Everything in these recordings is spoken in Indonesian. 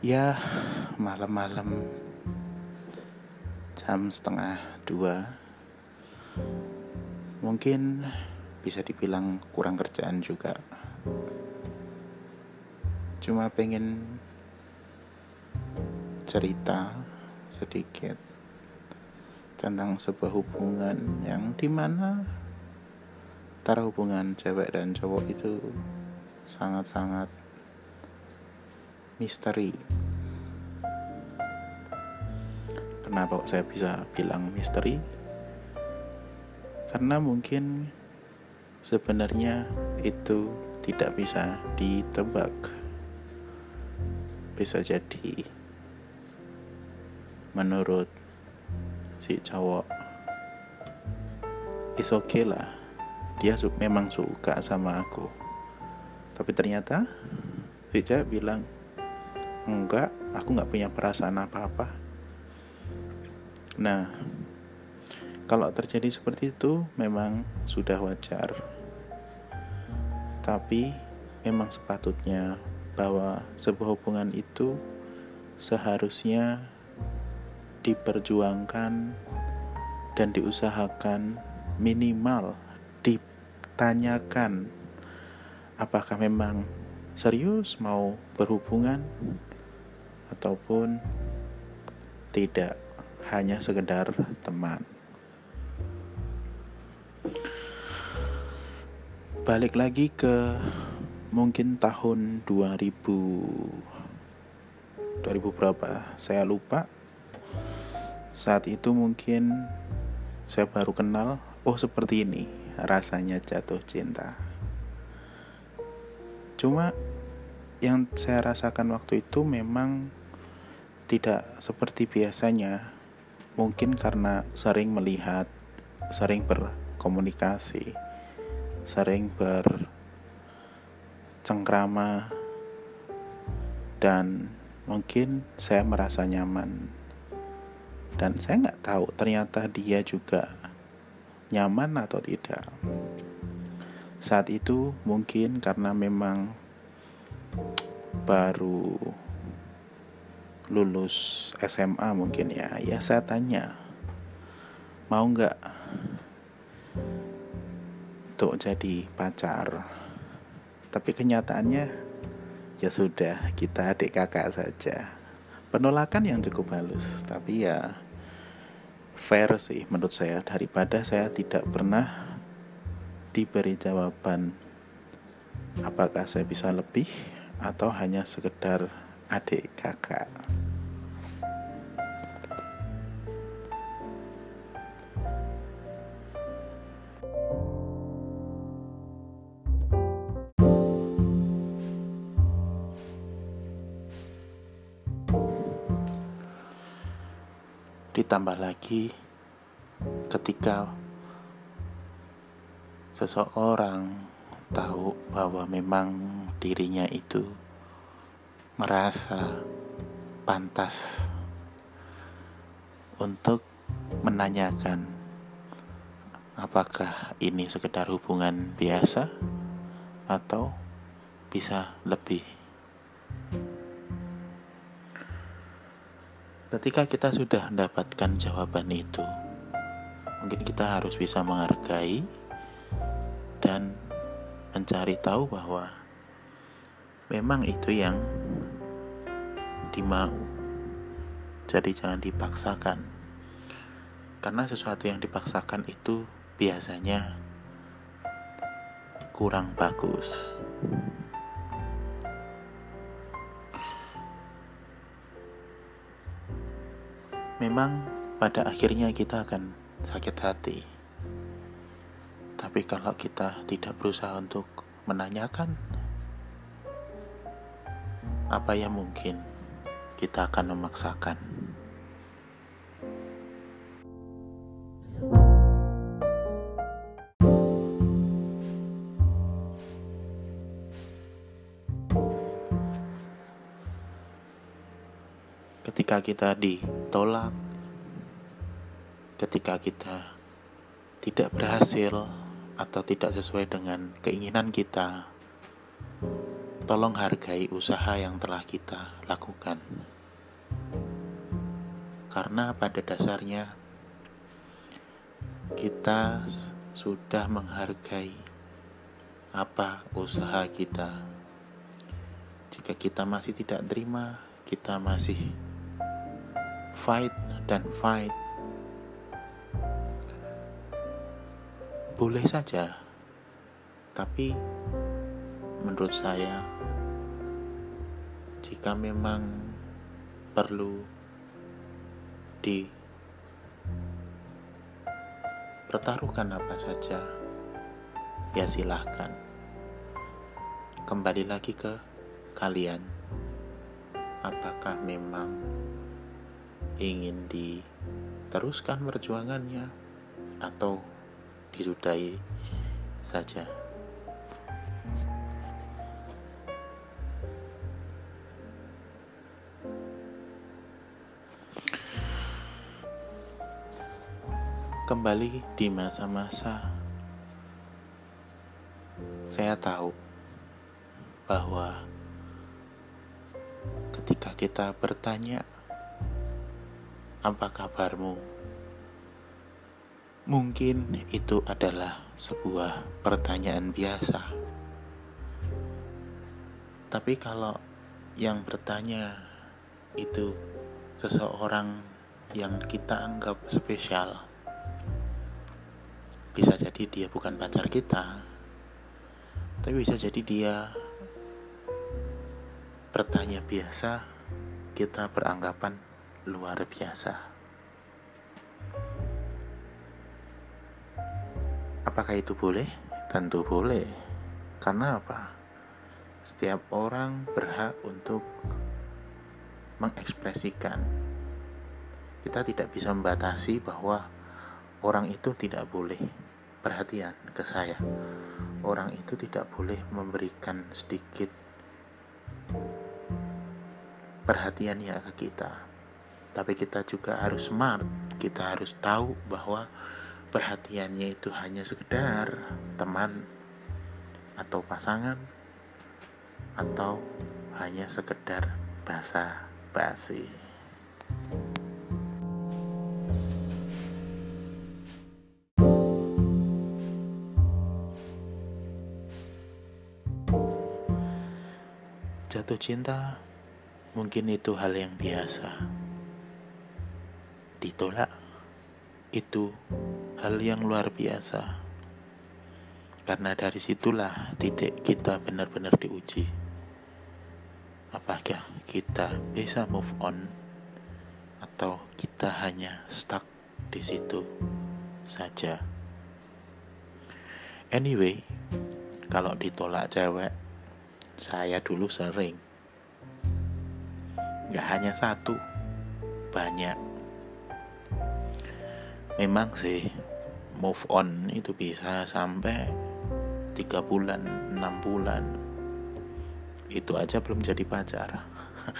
Ya, malam-malam. Jam setengah dua. Mungkin bisa dibilang kurang kerjaan juga. Cuma pengen cerita sedikit tentang sebuah hubungan yang di mana antara hubungan cewek dan cowok itu sangat-sangat misteri. Kenapa saya bisa bilang misteri? Karena mungkin sebenarnya itu tidak bisa ditebak. Bisa jadi menurut si cowok is okay lah dia memang suka sama aku tapi ternyata si cewek bilang enggak aku nggak punya perasaan apa-apa. Nah kalau terjadi seperti itu memang sudah wajar. Tapi memang sepatutnya bahwa sebuah hubungan itu seharusnya diperjuangkan dan diusahakan minimal ditanyakan apakah memang serius mau berhubungan ataupun tidak hanya sekedar teman. Balik lagi ke mungkin tahun 2000 2000 berapa? Saya lupa. Saat itu mungkin saya baru kenal, oh seperti ini rasanya jatuh cinta. Cuma yang saya rasakan waktu itu memang tidak seperti biasanya. Mungkin karena sering melihat, sering berkomunikasi, sering bercengkrama, dan mungkin saya merasa nyaman. Dan saya nggak tahu ternyata dia juga nyaman atau tidak. Saat itu mungkin karena memang baru lulus SMA mungkin ya, ya saya tanya mau nggak untuk jadi pacar. Tapi kenyataannya ya sudah kita adik kakak saja. Penolakan yang cukup halus, tapi ya fair sih menurut saya daripada saya tidak pernah diberi jawaban apakah saya bisa lebih atau hanya sekedar adik kakak. Ditambah lagi ketika seseorang tahu bahwa memang dirinya itu merasa pantas untuk menanyakan apakah ini sekedar hubungan biasa atau bisa lebih. Ketika kita sudah mendapatkan jawaban itu, mungkin kita harus bisa menghargai dan mencari tahu bahwa memang itu yang dimau. Jadi jangan dipaksakan. Karena sesuatu yang dipaksakan itu biasanya kurang bagus. Memang pada akhirnya kita akan sakit hati. Tapi kalau kita tidak berusaha untuk menanyakan apa yang mungkin kita akan memaksakan. Ketika kita ditolak, ketika kita tidak berhasil atau tidak sesuai dengan keinginan kita, tolong hargai usaha yang telah kita lakukan. Karena pada dasarnya kita sudah menghargai apa usaha kita. Jika kita masih tidak terima, kita masih fight dan fight. Boleh saja, tapi menurut saya, jika memang perlu di pertaruhkan apa saja, ya silahkan. Kembali lagi ke kalian, apakah memang ingin diteruskan perjuangannya atau disudahi saja. Kembali di masa-masa saya tahu bahwa ketika kita bertanya apa kabarmu? Mungkin itu adalah sebuah pertanyaan biasa. Tapi kalau yang bertanya itu seseorang yang kita anggap spesial, bisa jadi dia bukan pacar kita, tapi bisa jadi dia bertanya biasa, kita beranggapan luar biasa. Apakah itu boleh? Tentu boleh. Karena apa? Setiap orang berhak untuk mengekspresikan. Kita tidak bisa membatasi bahwa orang itu tidak boleh perhatian ke saya. Orang itu tidak boleh memberikan sedikit perhatiannya ke kita tapi kita juga harus smart. Kita harus tahu bahwa perhatiannya itu hanya sekedar teman atau pasangan atau hanya sekedar basa basi jatuh cinta mungkin itu hal yang biasa ditolak itu hal yang luar biasa. Karena dari situlah titik kita benar-benar diuji. Apakah kita bisa move on atau kita hanya stuck di situ saja? Anyway kalau ditolak cewek saya dulu sering. Nggak hanya satu banyak memang sih move on itu bisa sampai tiga bulan enam bulan. Itu aja belum jadi pacar.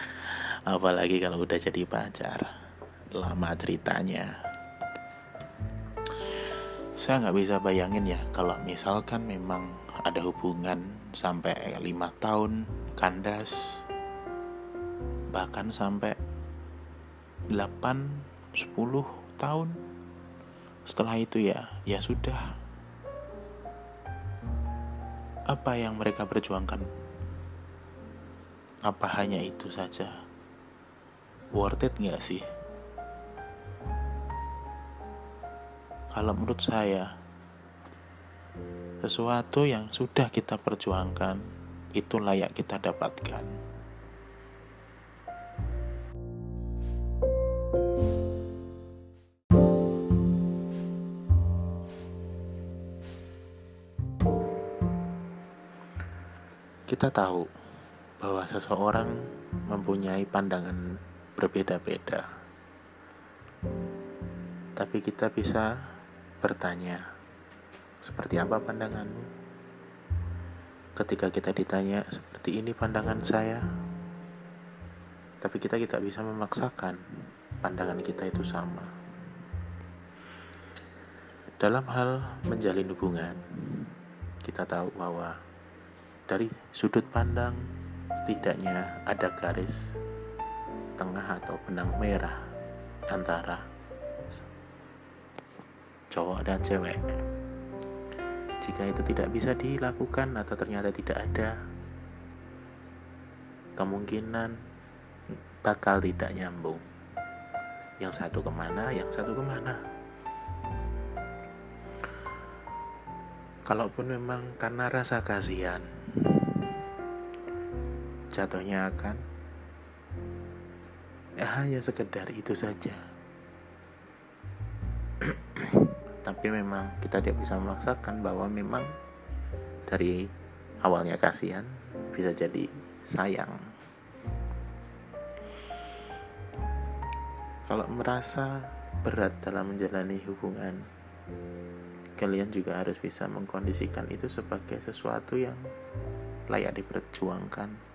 Apalagi kalau udah jadi pacar. Lama ceritanya. Saya nggak bisa bayangin ya kalau misalkan memang ada hubungan sampai lima tahun kandas. Bahkan sampai 8 10 tahun setelah itu ya ya sudah. Apa yang mereka perjuangkan? Apa hanya itu saja? Worth it nggak sih? Kalau menurut saya sesuatu yang sudah kita perjuangkan itu layak kita dapatkan Kita tahu bahwa seseorang mempunyai pandangan berbeda-beda, tapi kita bisa bertanya, "Seperti apa pandanganmu?" Ketika kita ditanya, "Seperti ini pandangan saya," tapi kita tidak bisa memaksakan pandangan kita itu sama. Dalam hal menjalin hubungan, kita tahu bahwa dari sudut pandang setidaknya ada garis tengah atau benang merah antara cowok dan cewek. Jika itu tidak bisa dilakukan atau ternyata tidak ada, kemungkinan bakal tidak nyambung. Yang satu ke mana, yang satu ke mana. Kalaupun memang karena rasa kasihan, jatuhnya akan ya hanya sekedar itu saja. Tapi memang kita tidak bisa memaksakan bahwa memang dari awalnya kasihan bisa jadi sayang. Kalau merasa berat dalam menjalani hubungan, kalian juga harus bisa mengkondisikan itu sebagai sesuatu yang layak diperjuangkan.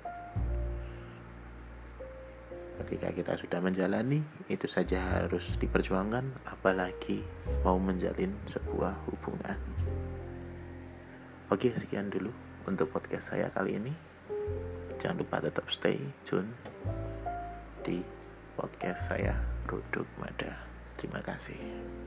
Ketika kita sudah menjalani, itu saja harus diperjuangkan, apalagi mau menjalin sebuah hubungan. Oke, sekian dulu untuk podcast saya kali ini. Jangan lupa tetap stay tune di podcast saya, Ruduk Mada. Terima kasih.